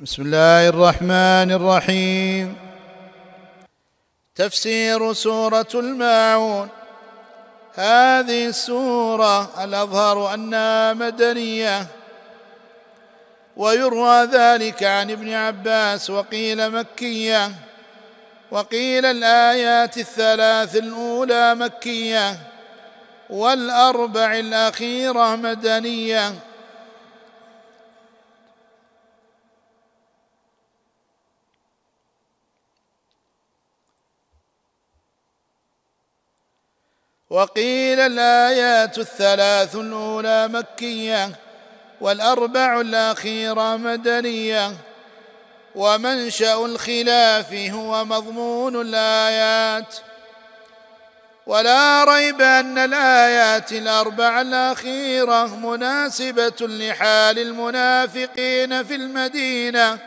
بسم الله الرحمن الرحيم. تفسير سورة الماعون. هذه السورة الأظهر أنها مدنية. ويروى ذلك عن ابن عباس وقيل مكية. وقيل الآيات الثلاث الأولى مكية. والأربع الأخيرة مدنية. وقيل الآيات الثلاث الأولى مكية والأربع الاخيره مدنية. ومنشأ الخلاف هو مضمون الآيات. ولا ريب أن الآيات الأربع الاخيره مناسبة لحال المنافقين في المدينة.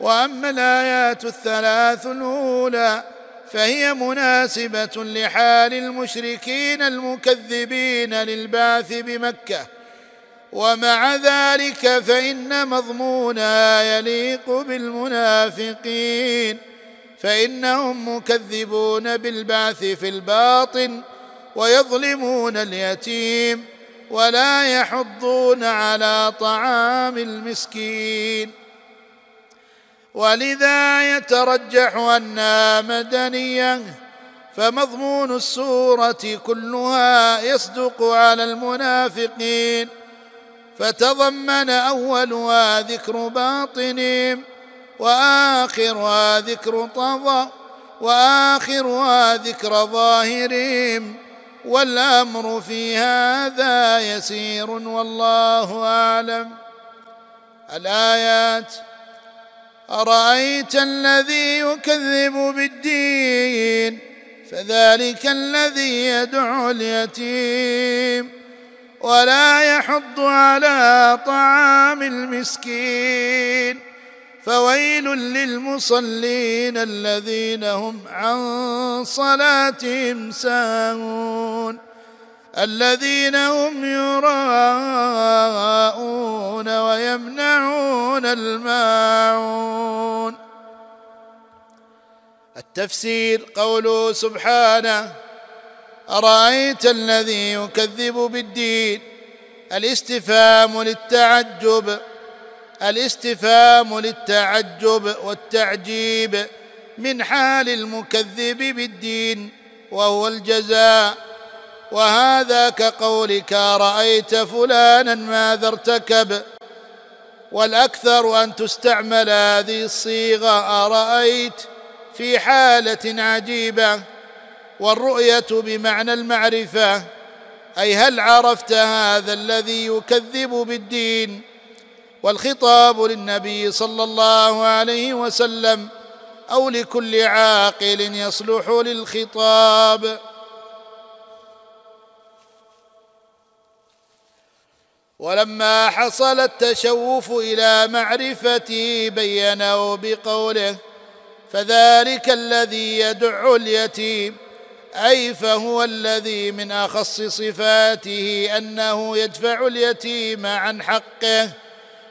وأما الآيات الثلاث الأولى فهي مناسبة لحال المشركين المكذبين للبعث بمكة. ومع ذلك فإن مضمونها يليق بالمنافقين. فإنهم مكذبون بالبعث في الباطن ويظلمون اليتيم ولا يحضون على طعام المسكين. ولذا يترجح انها مدنيه فمضمون السورة كلها يصدق على المنافقين فتضمن أولها ذكر باطنهم وآخرها ذكر طظى وآخرها ذكر ظاهرهم والأمر في هذا يسير والله أعلم. الآيات أرأيت الذي يكذب بالدين فذلك الذي يدعو اليتيم ولا يحض على طعام المسكين فويل للمصلين الذين هم عن صلاتهم ساهون الذين هم يراءون ويمنعون الماعون. التفسير قوله سبحانه أرأيت الذي يكذب بالدين؟ الاستفهام للتعجب. الاستفهام للتعجب والتعجيب من حال المكذب بالدين وهو الجزاء. وهذا كقولك رأيت فلانا ماذا ارتكب والأكثر أن تستعمل هذه الصيغة أرأيت في حالة عجيبة والرؤية بمعنى المعرفة أي هل عرفت هذا الذي يكذب بالدين؟ والخطاب للنبي صلى الله عليه وسلم أو لكل عاقل يصلح للخطاب؟ ولما حصل التشوف إلى معرفته بينه بقوله فذلك الذي يدع اليتيم أي فهو الذي من أخص صفاته أنه يدفع اليتيم عن حقه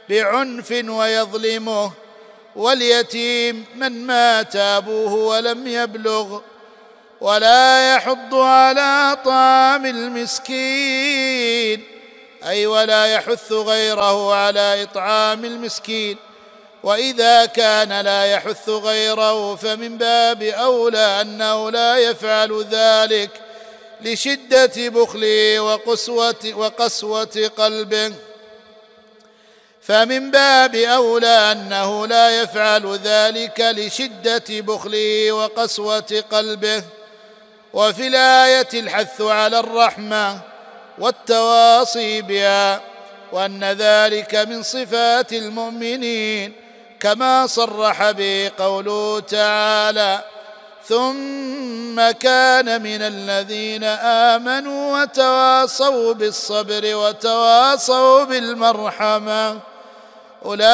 بعنف ويظلمه واليتيم من مات أبوه ولم يبلغ ولا يحض على طعام المسكين. أي ولا يحث غيره على إطعام المسكين. وإذا كان لا يحث غيره فمن باب أولى أنه لا يفعل ذلك لشدة بخله وقسوه وقسوة قلبه فمن باب أولى أنه لا يفعل ذلك لشدة بخله وقسوة قلبه وفي الآية الحث على الرحمة. والتواصي بها وأن ذلك من صفات المؤمنين كما صرح به قوله تعالى ثم كان من الذين آمنوا وتواصوا بالصبر وتواصوا بالمرحمة أولئك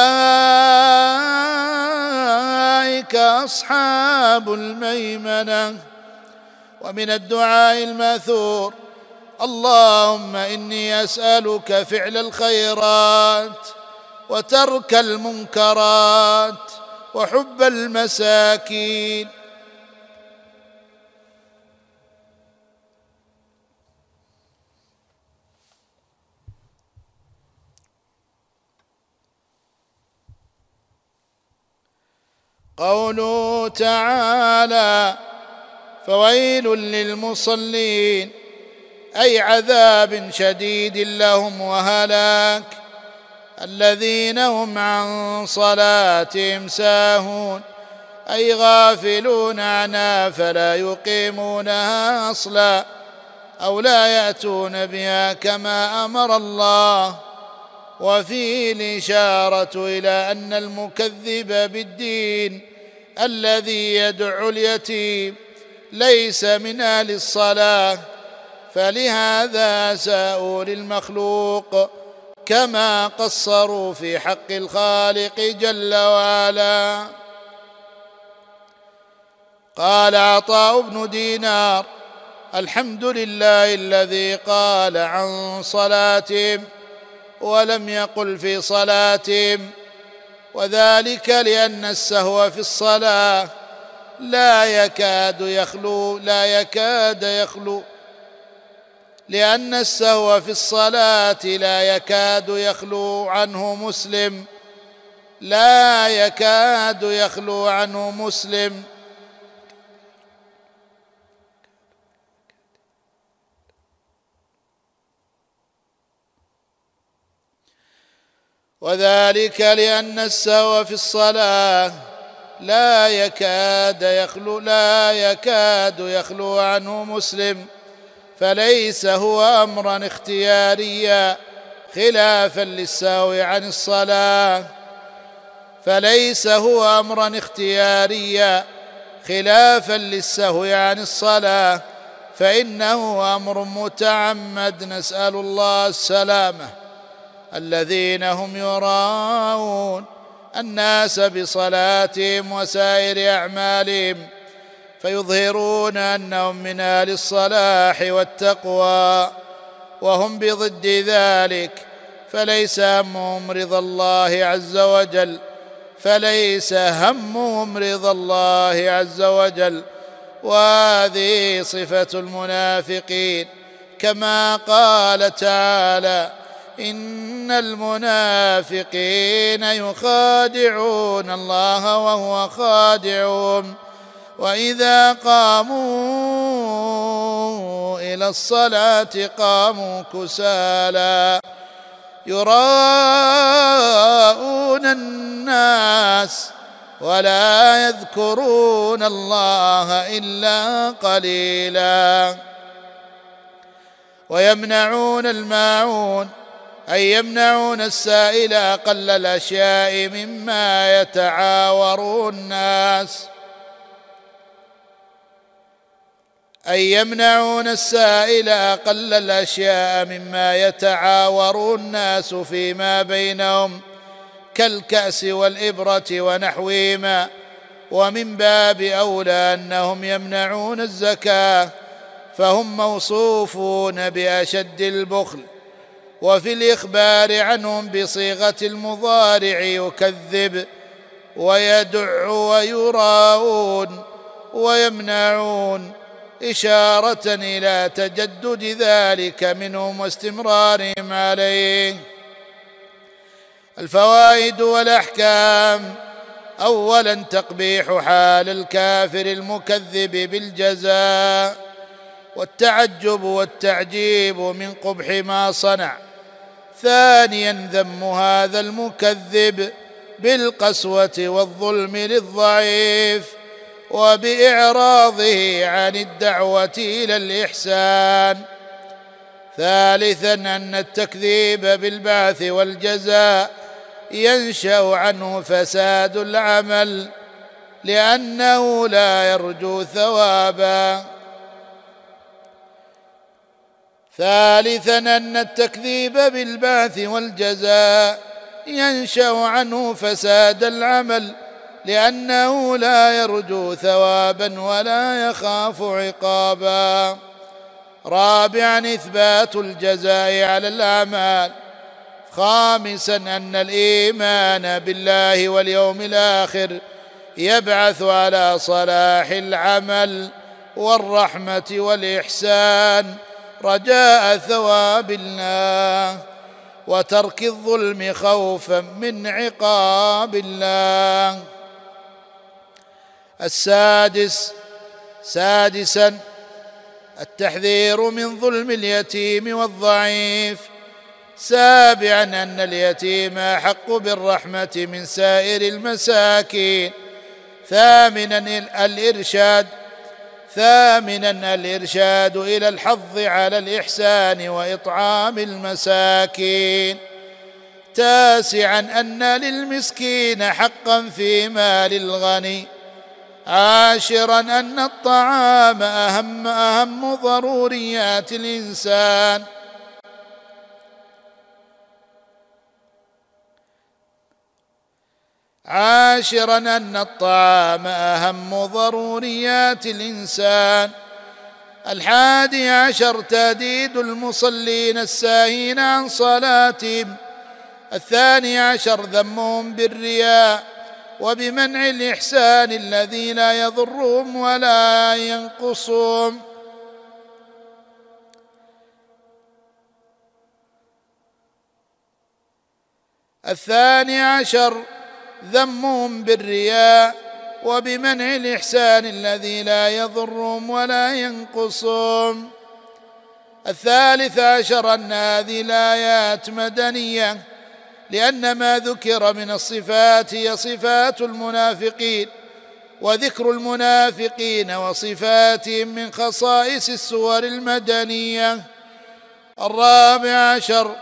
أصحاب الميمنة. ومن الدعاء الماثور اللهم إني أسألك فعل الخيرات وترك المنكرات وحب المساكين. قوله تعالى فويل للمصلين أي عذاب شديد لهم وهلاك الذين هم عن صلاتهم ساهون أي غافلون عنها فلا يقيمونها أصلا أو لا يأتون بها كما أمر الله وفيه الإشارة إلى أن المكذب بالدين الذي يدعو اليتيم ليس من أهل الصلاة فلهذا ساءوا للمخلوق كما قصروا في حق الخالق جل وعلا. قال عطاء بن دينار الحمد لله الذي قال عن صلاتهم ولم يقل في صلاتهم وذلك لأن السهو في الصلاة لا يكاد يخلو لا يكاد يخلو. لأن السهو في الصلاة لا يكاد يخلو عنه مسلم. لا يكاد يخلو عنه مسلم. وذلك لأن السهو في الصلاة لا يكاد يخلو لا يكاد يخلو عنه مسلم. فليس هو أمرا اختياريا خلافا للسهو عن الصلاة. فليس هو أمرا اختياريا خلافا للسهو عن الصلاة. فإنه أمر متعمد. نسأل الله السلامة. الذين هم يراءون الناس بصلاتهم وسائر أعمالهم. فيظهرون أنهم من أهل الصلاح والتقوى وهم بضد ذلك. فليس همهم رضا الله عز وجل فليس همهم رضا الله عز وجل. وهذه صفة المنافقين. كما قال تعالى إن المنافقين يخادعون الله وهو خادعهم. وإذا قاموا إلى الصلاة قاموا كسالى يراءون الناس ولا يذكرون الله إلا قليلا. ويمنعون الماعون أي يمنعون السائل أقل الأشياء مما يتعاور الناس. أي يمنعون السائل أقل الأشياء مما يتعاور الناس فيما بينهم كالكأس والإبرة ونحوهما ومن باب أولى أنهم يمنعون الزكاة فهم موصوفون بأشد البخل وفي الإخبار عنهم بصيغة المضارع يكذب ويدع ويراءون ويمنعون إشارة إلى تجدد ذلك منهم واستمرارهم عليه. الفوائد والأحكام. اولا تقبيح حال الكافر المكذب بالجزاء والتعجب والتعجيب من قبح ما صنع. ثانيا ذم هذا المكذب بالقسوة والظلم للضعيف. وبإعراضه عن الدعوة إلى الإحسان. ثالثا أن التكذيب بالبعث والجزاء ينشأ عنه فساد العمل لأنه لا يرجو ثوابا. ثالثا أن التكذيب بالبعث والجزاء ينشأ عنه فساد العمل لأنه لا يرجو ثوابا ولا يخاف عقابا. رابعا إثبات الجزاء على الأعمال. خامسا أن الإيمان بالله واليوم الآخر يبعث على صلاح العمل والرحمة والإحسان. رجاء ثواب الله وترك الظلم خوفا من عقاب الله. السادس سادسا التحذير من ظلم اليتيم والضعيف. سابعا أن اليتيم أحق بالرحمة من سائر المساكين. ثامنا الإرشاد ثامنا الإرشاد إلى الحظ على الإحسان وإطعام المساكين. تاسعا أن للمسكين حقا في مال الغني. عاشرا أن الطعام اهم أهم ضروريات الإنسان. عاشرا أن الطعام أهم ضروريات الإنسان. الحادي عشر تهديد المصلين الساهين عن صلاتهم. الثاني عشر ذمهم بالرياء. وبمنع الإحسان الذي لا يضرهم ولا ينقصهم. الثاني عشر ذمهم بالرياء وبمنع الإحسان الذي لا يضرهم ولا ينقصهم. الثالث عشر أن هذه الآيات مدنية لأن ما ذكر من الصفات هي صفات المنافقين وذكر المنافقين وصفاتهم من خصائص السور المدنية. الرابع عشر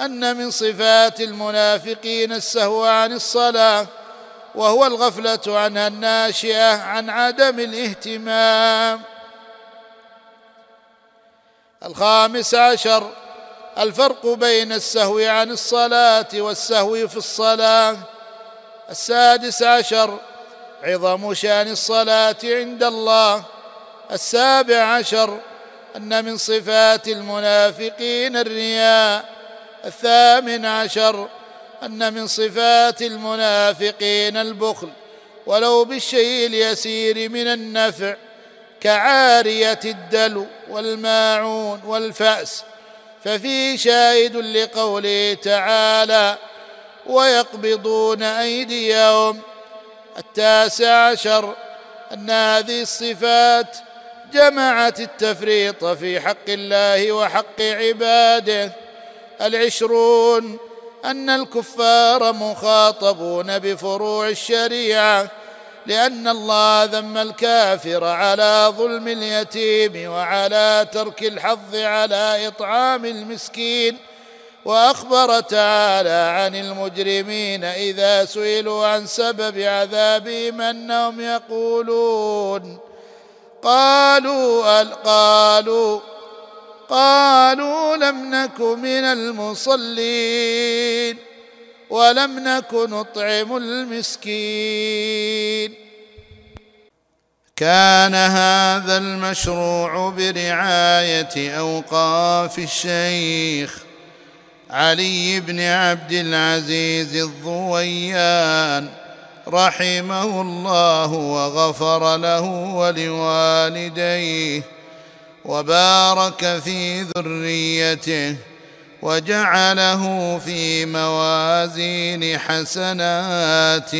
أن من صفات المنافقين السهو عن الصلاة وهو الغفلة عنها الناشئة عن عدم الاهتمام. الخامس عشر الفرق بين السهو عن الصلاة والسهو في الصلاة. السادس عشر عظم شأن الصلاة عند الله. السابع عشر أن من صفات المنافقين الرياء. الثامن عشر أن من صفات المنافقين البخل. ولو بالشيء اليسير من النفع كعارية الدلو والماعون والفأس. ففي شاهد لقوله تعالى ويقبضون أيديهم. التاسع عشر. أن هذه الصفات جمعت التفريط في حق الله وحق عباده. العشرون. أن الكفار مخاطبون بفروع الشريعة. لأن الله ذم الكافر على ظلم اليتيم وعلى ترك الحظ على إطعام المسكين. وأخبر تعالى عن المجرمين إذا سئلوا عن سبب عذابهم أنهم يقولون قالوا قالوا قالوا لم نك من المصلين. ولم نك نطعم المسكين. كان هذا المشروع برعاية أوقاف الشيخ علي بن عبد العزيز الضويان رحمه الله وغفر له ولوالديه وبارك في ذريته وجعله في موازين حسناتهم.